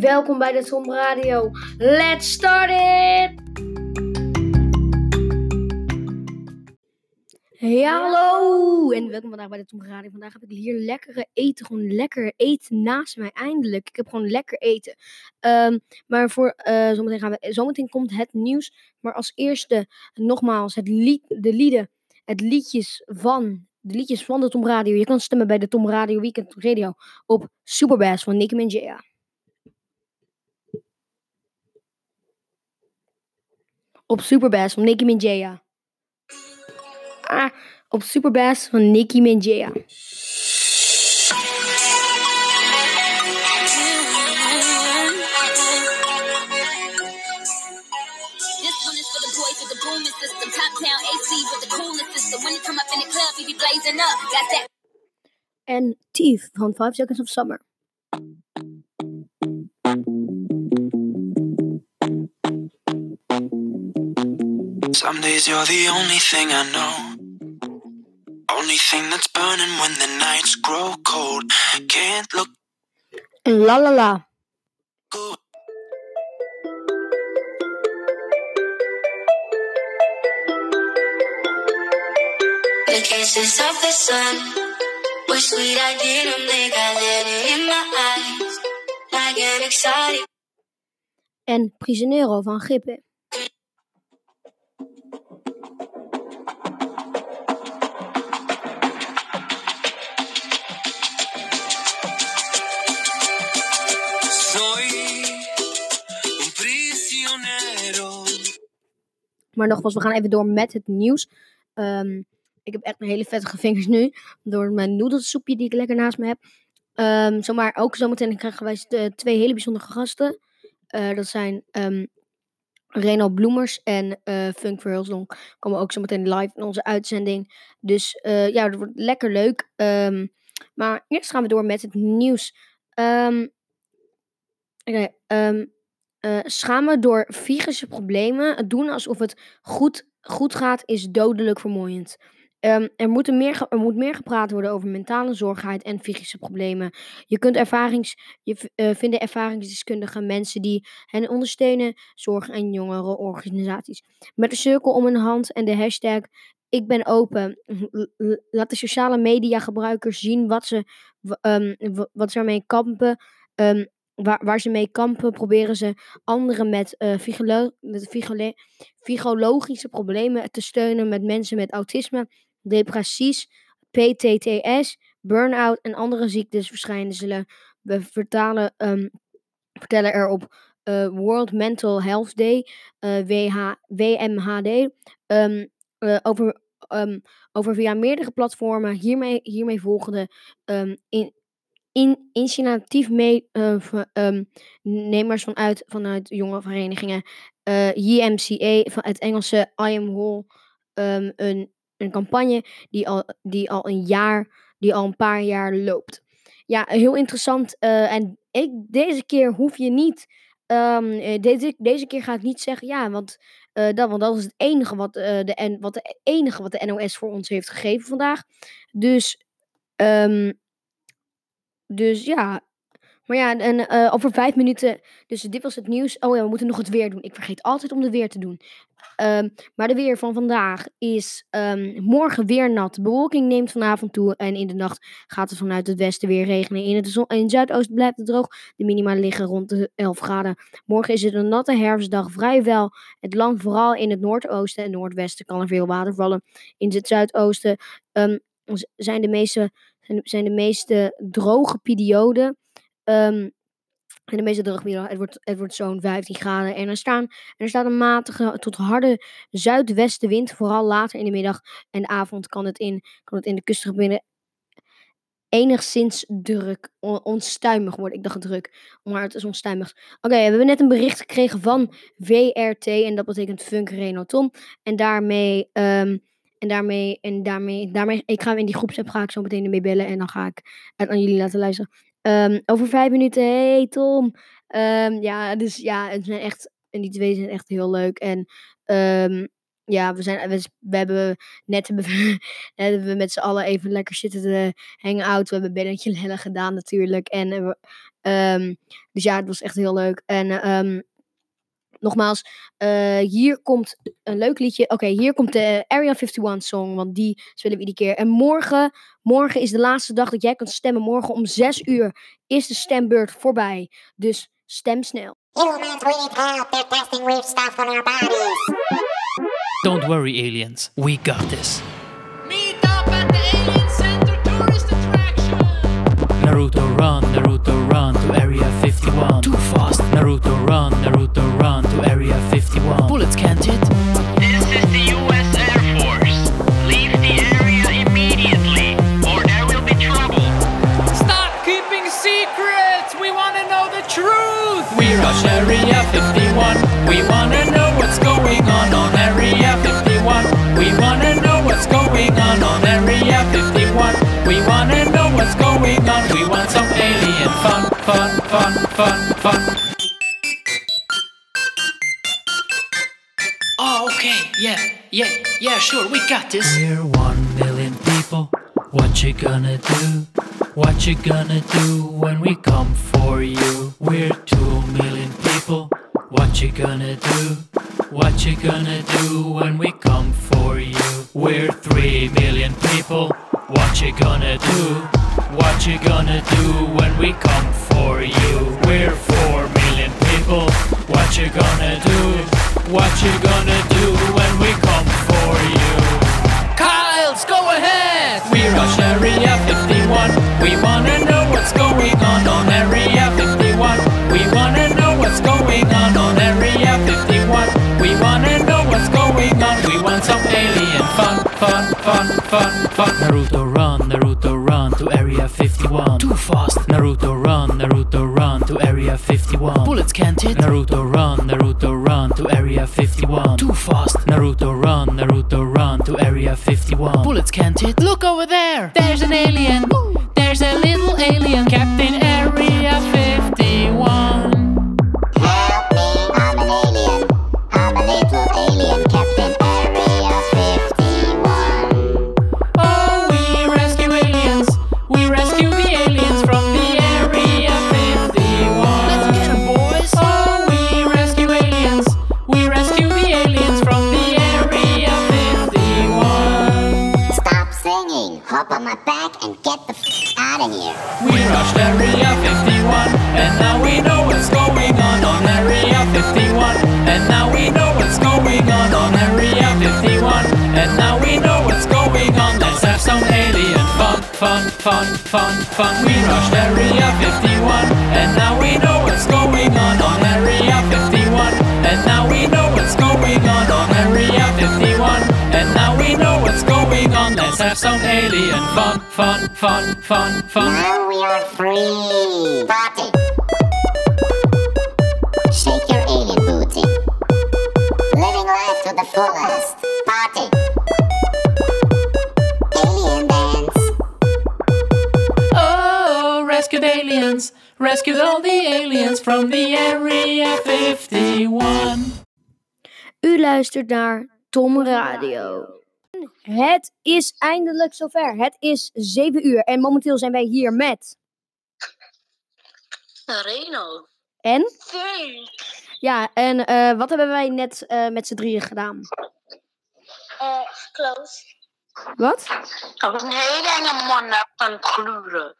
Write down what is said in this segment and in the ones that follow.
Welkom bij de Tom Radio. Let's start it! Ja, hallo! En welkom vandaag bij de Tom Radio. Vandaag heb ik hier lekkere eten. Gewoon lekker eten naast mij, eindelijk. Ik heb gewoon lekker eten. Ehm, maar voor eh, zometeen, gaan we, zometeen komt het nieuws. Maar als eerste, nogmaals, het lied, de lieden, het liedjes van de liedjes van de Tom Radio. Je kan stemmen bij de Tom Radio Weekend Radio op Superbass van Nicki Minaj. Op Superbass van Nicki Minaj. Ah, op Superbass van Nicki Minaj. This one is for the boys with Some days you're the only thing I know. Only thing that's burning when the nights grow cold. Can't look La La La. good. The kisses of the sun were sweet. I didn't think I let it in my eyes. I get excited. En Prisionero van Gippe. Maar nogmaals, we gaan even door met het nieuws. Ehm, ik heb echt een hele vettige vingers nu. Door mijn noedelsoepje die ik lekker naast me heb. Ehm zomaar ook zometeen krijgen wij st- twee hele bijzondere gasten. Eh, dat zijn ehm Reno Bloemers en eh Funk Verhulsdonk. Komen ook zometeen live in onze uitzending. Dus eh, ja, dat wordt lekker leuk. Maar eerst gaan we door met het nieuws. Oké, ehm, eh, schamen door psychische problemen. Het doen alsof het goed, goed gaat is dodelijk vermoeiend. Ehm, er, moet meer, er moet meer gepraat worden over mentale zorgheid en psychische problemen. Je kunt ervarings, je eh, vinden ervaringsdeskundigen, mensen die hen ondersteunen, zorg- en jongerenorganisaties. Met een cirkel om een hand en de hashtag ik ben open. Laat de sociale media gebruikers zien wat ze, w- wat ze ermee kampen. Ehm, waar, ze mee kampen, proberen ze anderen met, figolo- met problemen te steunen. Met mensen met autisme, depressies, PTTS, burn-out en andere. Zullen we vertalen, ehm, vertellen er op eh, World Mental Health Day, eh, WMHD, ehm, eh, over, ehm, over via meerdere platformen hiermee, hiermee volgende ehm, in, in, mee, eh, nemers vanuit, vanuit jonge verenigingen. eh JMCA, van het Engelse I Am Whole, ehm, een, een campagne die al, die al een jaar, die al een paar jaar loopt. Ja, heel interessant. eh, en ik, deze keer hoef je niet. eh, deze, deze keer ga ik niet zeggen ja, want, eh, dat, want dat is het enige wat, eh, de, wat de enige wat de NOS voor ons heeft gegeven vandaag. Dus, dus ja. Maar ja, en eh, over vijf minuten. Dus dit was het nieuws. Oh ja, we moeten nog het weer doen. Ik vergeet altijd om de weer te doen. Ehm, maar de weer van vandaag is ehm, morgen weer nat. De bewolking neemt vanavond toe. En in de nacht gaat het vanuit het westen weer regenen. In het, zon- in zuidoosten blijft het droog. De minima liggen rond de 11 graden. Morgen is het een natte herfstdag. Vrij wel. Het land vooral in het noordoosten en noordwesten kan er veel water vallen. In het zuidoosten ehm, zijn, de meeste, zijn, de meeste droge perioden. Ehm, en de meeste droge perioden. Het wordt, het wordt zo'n 15 graden. En er, staan, en er staat een matige tot harde zuidwestenwind. Vooral later in de middag en de avond kan het in, kan het in de kustgebieden enigszins druk, on- onstuimig worden. Ik dacht druk, maar het is onstuimig. Oké, we hebben net een bericht gekregen van VRT en dat betekent Funk Reno Tom. En daarmee, ehm, en daarmee, en daarmee, daarmee, ik ga in die groepsapp ga ik zo meteen ermee bellen en dan ga ik het aan jullie laten luisteren. Ehm, over vijf minuten, hey Tom. Ehm, ja, dus ja, het zijn echt, en die twee zijn echt heel leuk. En ehm, ja, we, zijn, we, hebben net hebben we, met z'n allen even lekker zitten te out. We hebben belletje lellen gedaan natuurlijk. En, dus ja, het was echt heel leuk. En nogmaals, eh, hier komt een leuk liedje. Oké, hier komt de Area 51 song, want die spelen we iedere keer. En morgen, morgen is de laatste dag dat jij kan stemmen. Morgen om 6 uur is de stembeurt voorbij. Dus stem snel. Humans, we need help. They're testing weird stuff on our bodies. Don't worry, aliens. We got this. Yeah, sure. We got this. We're one million people. What you gonna do? What you gonna do 51. Bullets can't hit. Naruto run, Naruto run to Area 51. Too fast. Naruto run, Naruto run to Area 51. Bullets can't hit. Look over there. There's an alien. There's a little alien. Captain Area 51. Fun, fun, fun, fun. We rushed Area 51, and now we know what's going on on Area 51. And now we know what's going on on Area 51. And now we know what's going on. Let's have some alien fun, fun, fun, fun, fun. Now we are free. Party. Shake your alien booty. Living life to the fullest. Rescued all the aliens from the Area 51. U luistert naar Tom Radio. Het is eindelijk zover. Het is 7 uur en momenteel zijn wij hier met. Reno. En? Ja, en eh, wat hebben wij net eh, met z'n drieën gedaan? Uh, close. Wat? Er was een hele enge man aan het gluren.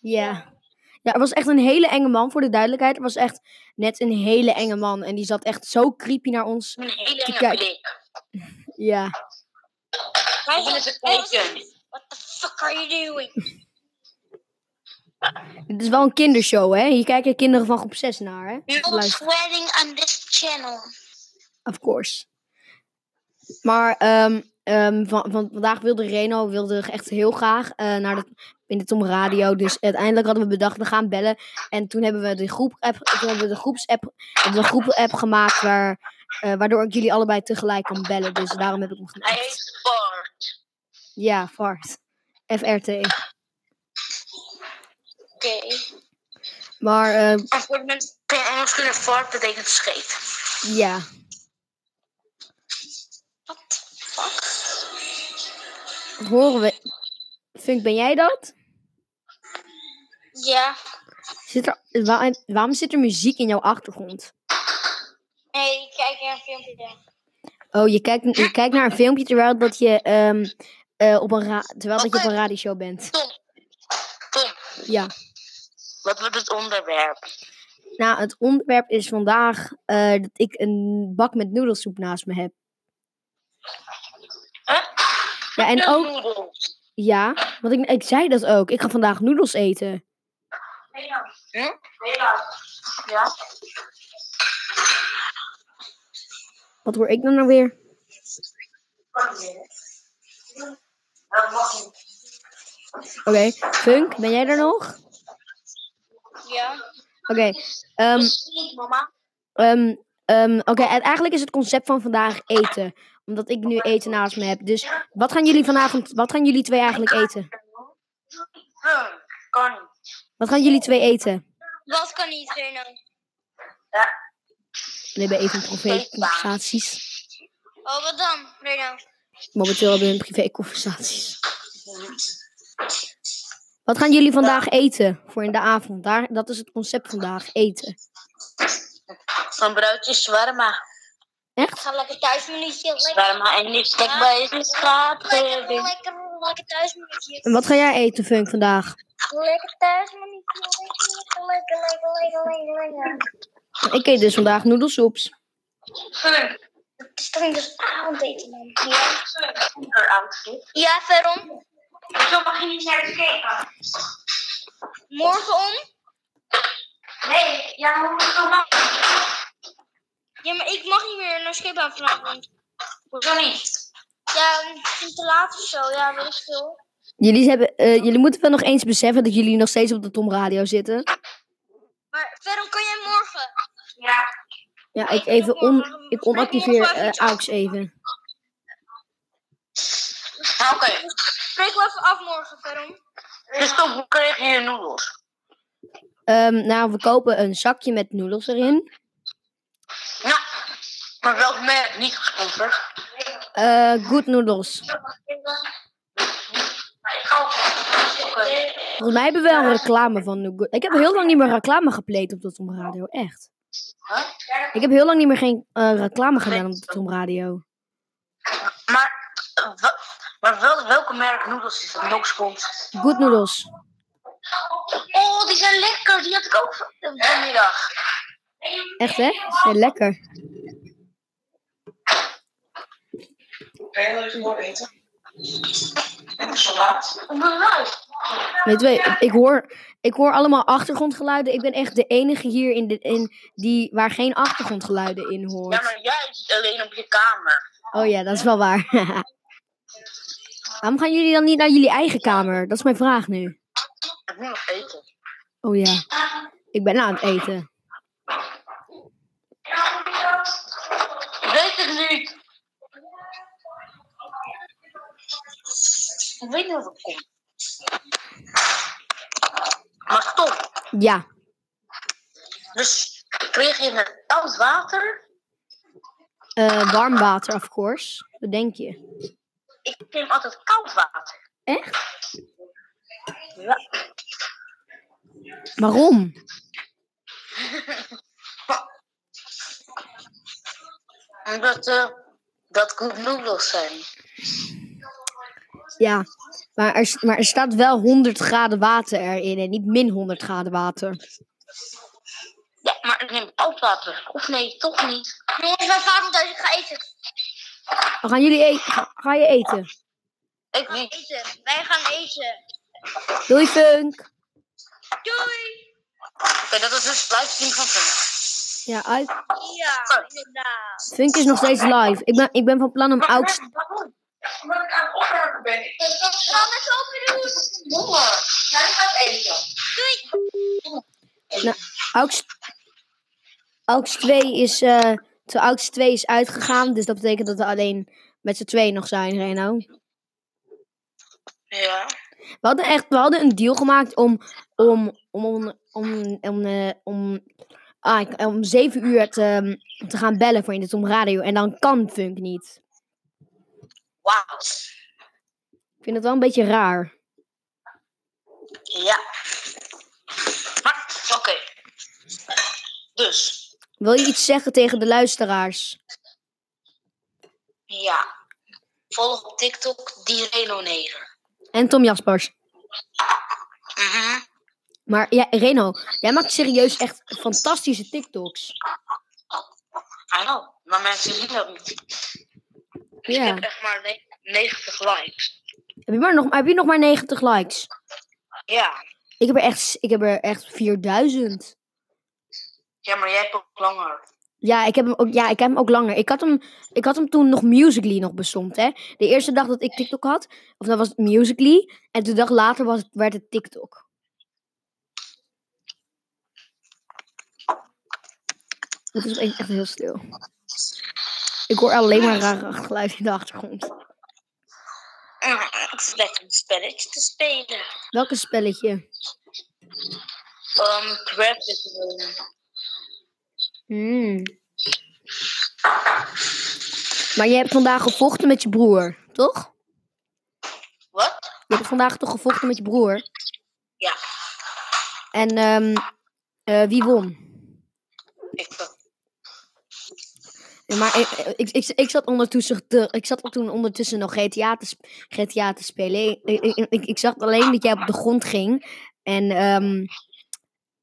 Ja. Ja, er was echt een hele enge man, voor de duidelijkheid. Er was echt net een hele enge man. En die zat echt zo creepy naar ons. Een hele Te enge kijken. blik. Ja. Hij wil even kijken. What the fuck are you doing? Het is wel een kindershow, hè? Hier kijken kinderen van groep 6 naar, hè? You're sweating on this channel. Of course. Maar ehm, ehm, van, van, vandaag wilde Reno wilde echt heel graag eh, naar de, in de Tom Radio. Dus uiteindelijk hadden we bedacht, we gaan bellen. En toen hebben we de groep app, toen hebben we de groepsapp, hebben we een groep app gemaakt waar, eh, waardoor ik jullie allebei tegelijk kan bellen. Dus daarom heb ik nog een Hij heet Bart. Ja, Fart. FRT. Oké. Maar eh, geen Engels kunnen, fart betekent scheet. ja. Wat fuck? Horen we. Funk, ben jij dat? Ja. Zit er, waar- waarom zit er muziek in jouw achtergrond? Nee, ik kijk naar een filmpje. Oh, je kijkt, je kijkt naar een filmpje terwijl dat je, ehm, eh, op, een terwijl dat je op een radioshow bent. Tom. Tom, Ja. wat wordt het onderwerp? Nou, het onderwerp is vandaag eh, dat ik een bak met noedelsoep naast me heb. Huh? Ja, en ook, Noedels. ja, want ik, ik zei dat ook. Ik ga vandaag noedels eten. Hm? Ja. Wat hoor ik dan nou weer? Oké, Funk, ben jij er nog? Ja. Oké, ehm, Niet, mama. ehm, ehm, oké, en eigenlijk is het concept van vandaag eten. Omdat ik nu eten naast me heb. Dus wat gaan jullie vanavond, wat gaan jullie twee eigenlijk eten? Kan niet. Wat gaan jullie twee eten? Wat kan niet, Reno? We hebben even privé-conversaties. Oh, wat dan, Reno? Momenteel hebben we een privé-conversaties. Wat gaan jullie vandaag eten voor in de avond? Daar, dat is het concept vandaag, eten. Een broodje shawarma. Echt? Ga lekker thuisminuutje. Shawarma en die stek bij je straat. Lekker, lekker, lekker thuisminuutje. En wat ga jij eten, Funk, vandaag? Lekker thuisminuutje. Lekker, lekker, lekker, lekker, lekker, lekker. Ik eet dus vandaag noedelsoeps. Het is toch niet als avondeten, man? Ja. Ja, waarom? Zo mag je niet naar de kijken. Morgen om? Nee, ja, maar morgen mag Ja, maar ik mag niet meer naar skatebaan vanavond. Hoezo niet? Ja, het is te laat of zo. Ja, weet ik veel. Jullie, hebben, eh, jullie moeten wel nog eens beseffen dat jullie nog steeds op de Tom Radio zitten. Maar waarom kan jij morgen? Ja. Ja, ik even on, ik onactiveer eh AUX even. Oké. Spreek wel even af morgen? Dus toch, hoe kreeg je je noedels? Ehm, nou, we kopen een zakje met noedels erin. Maar welk merk? Niet gesponsord. Eh good noodles. Volgens mij hebben we wel een reclame van Good. Ik heb heel lang niet meer reclame gepleed op de Tom Radio, echt. Ik heb heel lang niet meer geen eh, reclame gedaan op de Tom Radio. Maar, wel- maar wel, welke merk noedels is dat nog spons? Good noodles. Oh, die zijn lekker. Die had ik ook van- vanmiddag. Echt hè? Ze zijn lekker. Weet je, ik hoor, ik hoor allemaal achtergrondgeluiden. Ik ben echt de enige hier in de, in die, waar geen achtergrondgeluiden in Ja, hoort. maar jij zit alleen op je kamer. Oh ja, dat is wel waar. Waarom gaan jullie dan niet naar jullie eigen kamer? Dat is mijn vraag nu. Ik moet nog eten. Oh ja, ik ben aan het eten. Ik weet het niet. Ik weet niet of het komt. Maar stop. Ja, Dus kreeg je het koud water? eh, warm water, of course. Wat denk je? Ik neem altijd koud water. Echt? Ja. Waarom? Omdat eh, dat good noodles zijn. Ja, maar er, maar er staat wel 100 graden water erin en niet min 100 graden water. Ja, maar ik neem koud water. Of nee, toch niet. Jongens, mijn vader thuis, ik ga eten. Dan gaan jullie eten? Ga, ga je eten? Ik niet. Eten. Wij gaan eten. Doei Funk! Doei. Oké, dat is dus livestream van Funk. Ja, uit. Ja, inderdaad. Funk is nog steeds live. Ik ben, ik ben van plan om AUX... Omdat ik aan het opruimen ben. Ik ga met open doen. Honger. Ja, ik ga eten. Doei. Nou, AUX... AUX 2 is... eh de AUX 2 is uitgegaan, dus dat betekent dat we alleen met z'n tweeën nog zijn, Reno. Ja. We hadden echt, we hadden een deal gemaakt om, om, om, om, om, om, eh, om, ah, om zeven uur te, te gaan bellen voor in de Tom Radio. En dan kan Funk niet. Wat? Ik vind het wel een beetje raar. Ja. Oké. Dus, Wil je iets zeggen tegen de luisteraars? ja. Volg op TikTok die Reno Neder. En Tom Jaspers. Mhm. Maar ja, Reno, jij maakt serieus echt fantastische TikToks. I know, maar mensen zien dat niet. Ik Ja. heb echt maar ne- 90 likes. Heb je, maar nog, heb je nog maar 90 likes? Ja. Ik heb er echt, ik heb er echt 4000. Ja, maar jij hebt ook langer. Ja, ik heb hem ook, ja, ik heb hem ook langer. Ik had hem, ik had hem toen nog Musically nog bestond, hè. De eerste dag dat ik TikTok had, of dat was het Musically. En de dag later was het, werd het TikTok. Het is echt heel stil. Ik hoor alleen maar rare geluiden in de achtergrond. Het is lekker een spelletje te spelen. Welke spelletje? Um, gewoon. Hmm. Maar je hebt vandaag gevochten met je broer, toch? Wat? Je hebt vandaag toch gevochten met je broer? Ja. En ehm, eh, wie won? Ik, Ja, maar ik, ik, ik, ik zat ondertussen te, ik zat toen ondertussen nog GTA te, GTA te spelen. Ik, ik, zag alleen dat jij op de grond ging. En ehm,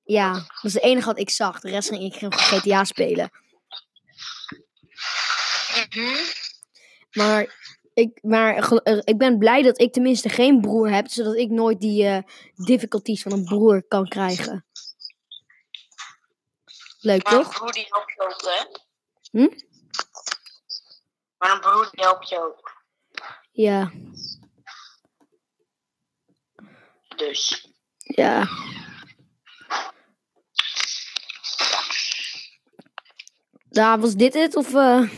ja, dat was het enige wat ik zag. De rest ging ik gewoon GTA spelen. Mhm. Maar, ik, maar eh, ik ben blij dat ik tenminste geen broer heb. Zodat ik nooit die eh, difficulties van een broer kan krijgen. Leuk Maar een toch? broer die ook, hè? Hm? Maar een broer helpt je ook. Ja, Dus. ja. Ja, was dit het? Of, eh,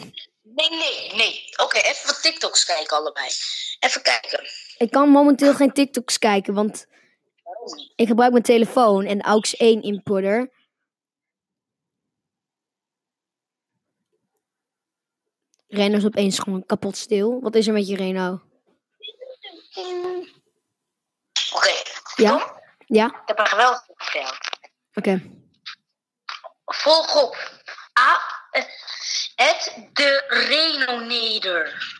Nee, nee, nee. Oké, even wat TikToks kijken allebei. Even kijken. Ik kan momenteel geen TikToks kijken, want ik gebruik mijn telefoon en AUX 1 importer. Reno is opeens gewoon kapot stil. Wat is er met je Reno? Oké. Ja? Ja? Ik heb een geweldig verteld. Oké. Volg op. A. Het de Reno Neder.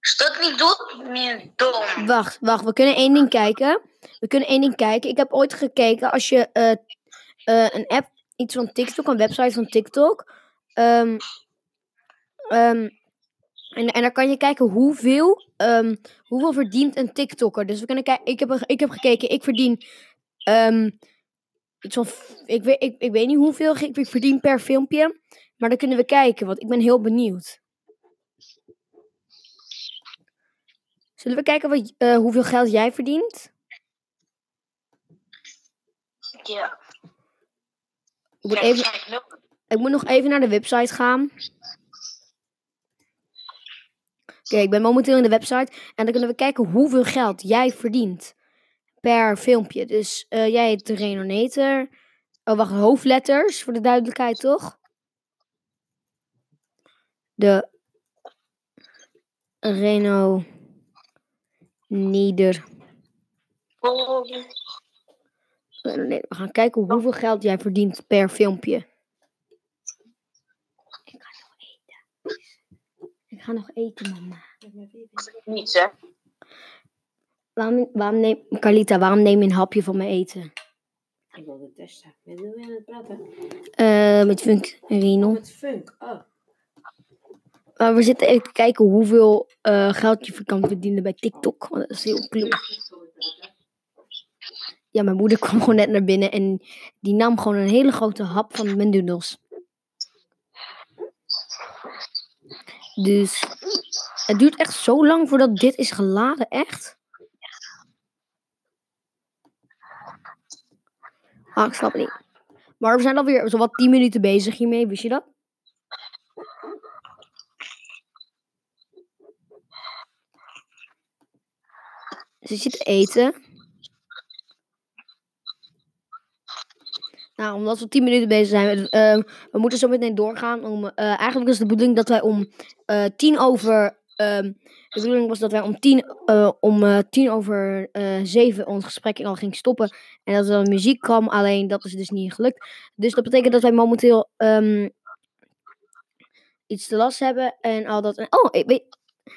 Als dat niet doet, meer dom. Wacht, wacht. We kunnen één ding kijken. We kunnen één ding kijken. Ik heb ooit gekeken als je eh, eh, een app, iets van TikTok, een website van TikTok. ehm, ehm, en, en daar kan je kijken hoeveel, ehm, hoeveel verdient een TikToker. Dus we kunnen kijken. Ik heb, ik heb gekeken. Ik verdien. ehm, iets van, f- ik, weet, ik, ik weet niet hoeveel ik ik verdien per filmpje. Maar dan kunnen we kijken, want ik ben heel benieuwd. Zullen we kijken wat, eh, hoeveel geld jij verdient? Ja. Moet, even, ik moet nog even naar de website gaan. Oké, ik ben momenteel in de website. En dan kunnen we kijken hoeveel geld jij verdient per filmpje. Dus eh, jij heet de Renonator. Oh, wacht, hoofdletters voor de duidelijkheid, toch? De Reno we gaan kijken hoeveel geld jij verdient per filmpje. Ik ga nog eten. Ik ga nog eten, mama. Niets, hè? Waarom, waarom neem, Carlita, waarom neem je een hapje van mijn eten? Ik wilde testen. Met wie wil je het praten? Eh, met Funk en Rino. Met Funk. Oh. Maar we zitten even te kijken hoeveel eh, geld je kan verdienen bij TikTok. Want dat is heel clue. Ja, mijn moeder kwam gewoon net naar binnen en die nam gewoon een hele grote hap van mijn noedels. Dus het duurt echt zo lang voordat dit is geladen, echt. Ah, ik snap niet. Maar we zijn alweer zowat 10 minuten bezig hiermee, wist je dat? Ze zit te eten. Nou, omdat we 10 minuten bezig zijn, eh, we moeten zo meteen doorgaan. Om, eh, eigenlijk is de bedoeling dat wij om eh tien over ehm, De bedoeling was dat wij om tien, om, tien over zeven ons gesprek al ging stoppen. En dat er dan muziek kwam, alleen dat is dus niet gelukt. Dus dat betekent dat wij momenteel ehm, iets te last hebben en al dat. en- oh, ik weet.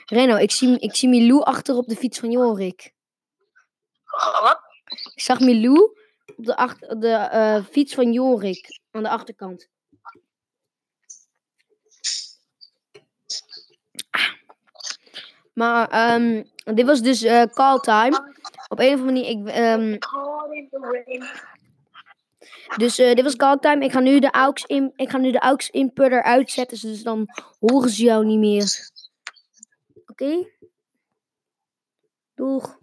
Reno, ik zie, ik zie Milou achter op de fiets van Jorik. Wat? Ik zag Milou op de, achter, de eh, fiets van Jorik aan de achterkant. Maar ehm, dit was dus eh, call time. Op een of andere manier. Ik, ehm, dus eh, dit was call time. Ik ga nu de aux in, ik ga nu de aux inputter uitzetten, dus dan horen ze jou niet meer. Oké? Doeg.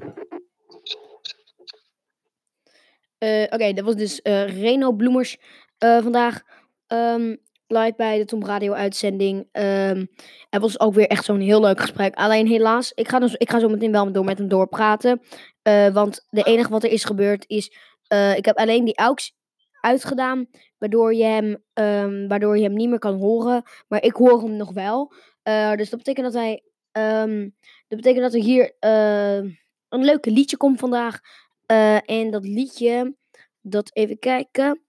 Eh, Oké, dat was dus eh, Reno Bloemers eh, vandaag ehm, live bij de Tom Radio uitzending. Ehm het was ook weer echt zo'n heel leuk gesprek. Alleen helaas, ik ga, dus, ik ga zo meteen wel door met hem doorpraten. Want de enige wat er is gebeurd is, ik heb alleen die AUX uitgedaan, waardoor je, hem, ehm, waardoor je hem niet meer kan horen. Maar ik hoor hem nog wel. Dus dat betekent dat hij, dat betekent dat er hier een leuke liedje komt vandaag. Eh, en dat liedje, dat even kijken.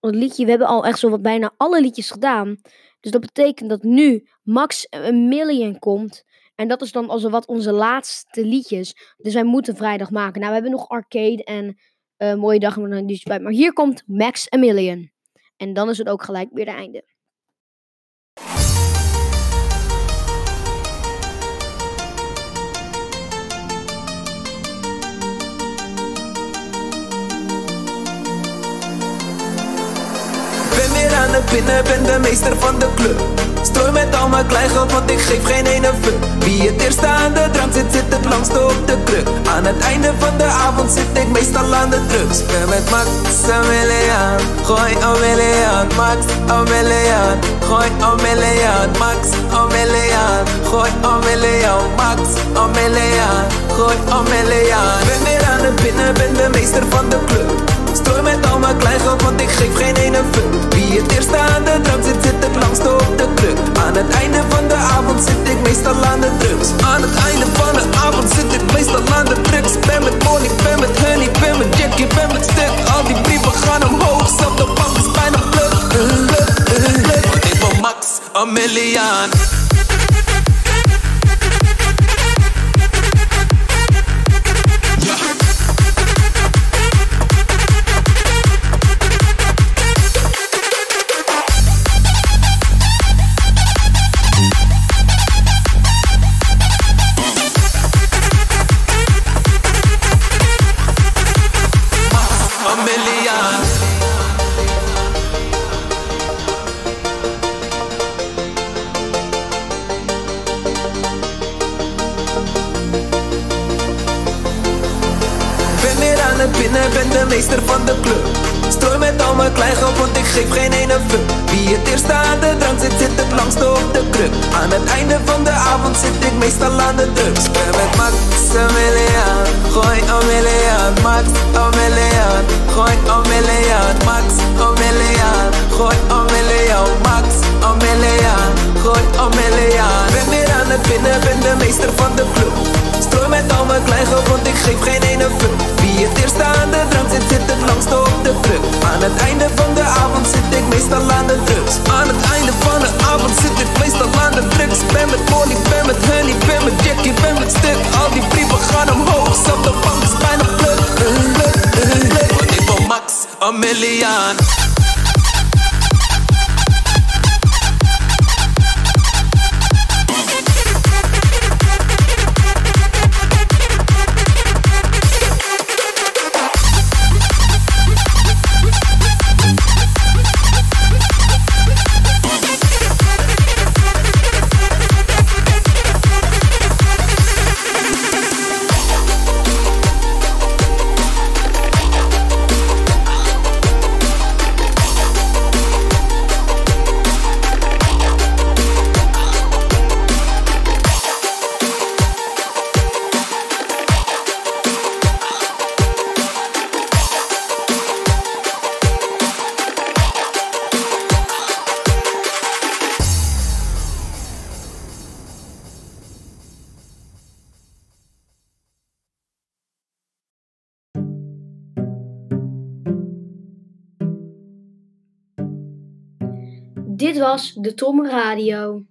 Dat liedje, we hebben al echt zo wat bijna alle liedjes gedaan. Dus dat betekent dat nu max een million komt. En dat is dan als wat onze laatste liedjes. Dus wij moeten vrijdag maken. Nou, we hebben nog arcade en eh, mooie dag met een liedje bij. Maar hier komt max a million. En dan is het ook gelijk weer de einde. Binnen, ben de meester van de club. Strooi met al mijn kleingeld, want ik geef geen ene fuck. Wie het eerste aan de drank zit, zit het langste op de kruk. Aan het einde van de avond zit ik meestal aan de drugs. Ben met Max Aurelian, gooi Aurelian, Max Aurelian, gooi Aurelian, Max Aurelian, gooi Aurelian, Max Aurelian, gooi Aurelian. Ben weer aan het binnen, ben de meester van de club. Strooi met al mijn kleingeld, want ik geef geen ene fuck. Wie het eerste aan de drank zit, zit het langste op de kruk. Aan het einde van de avond zit ik meestal aan de drugs. Aan het einde van de avond zit ik meestal aan de drugs. Ben met money, ben met honey, ben met Jackie, ben met stuk. Al die brieven gaan omhoog, zelf de bank is bijna pluk. Ik wil max een million. Ik geef geen ene fuck. Wie het eerste aan de drank zit, zit het langste op de kruk. Aan het einde van de avond zit ik meestal aan de drugs. Aan het einde van de avond zit ik meestal aan de drugs. Ben met Molly, ben met Honey, ben met Jackie, ben met stuk. Al die brieven gaan omhoog, zelf de bank is bijna pluk. Pluk, pluk, pluk. Want ik max een million. Dit was de Tom Radio.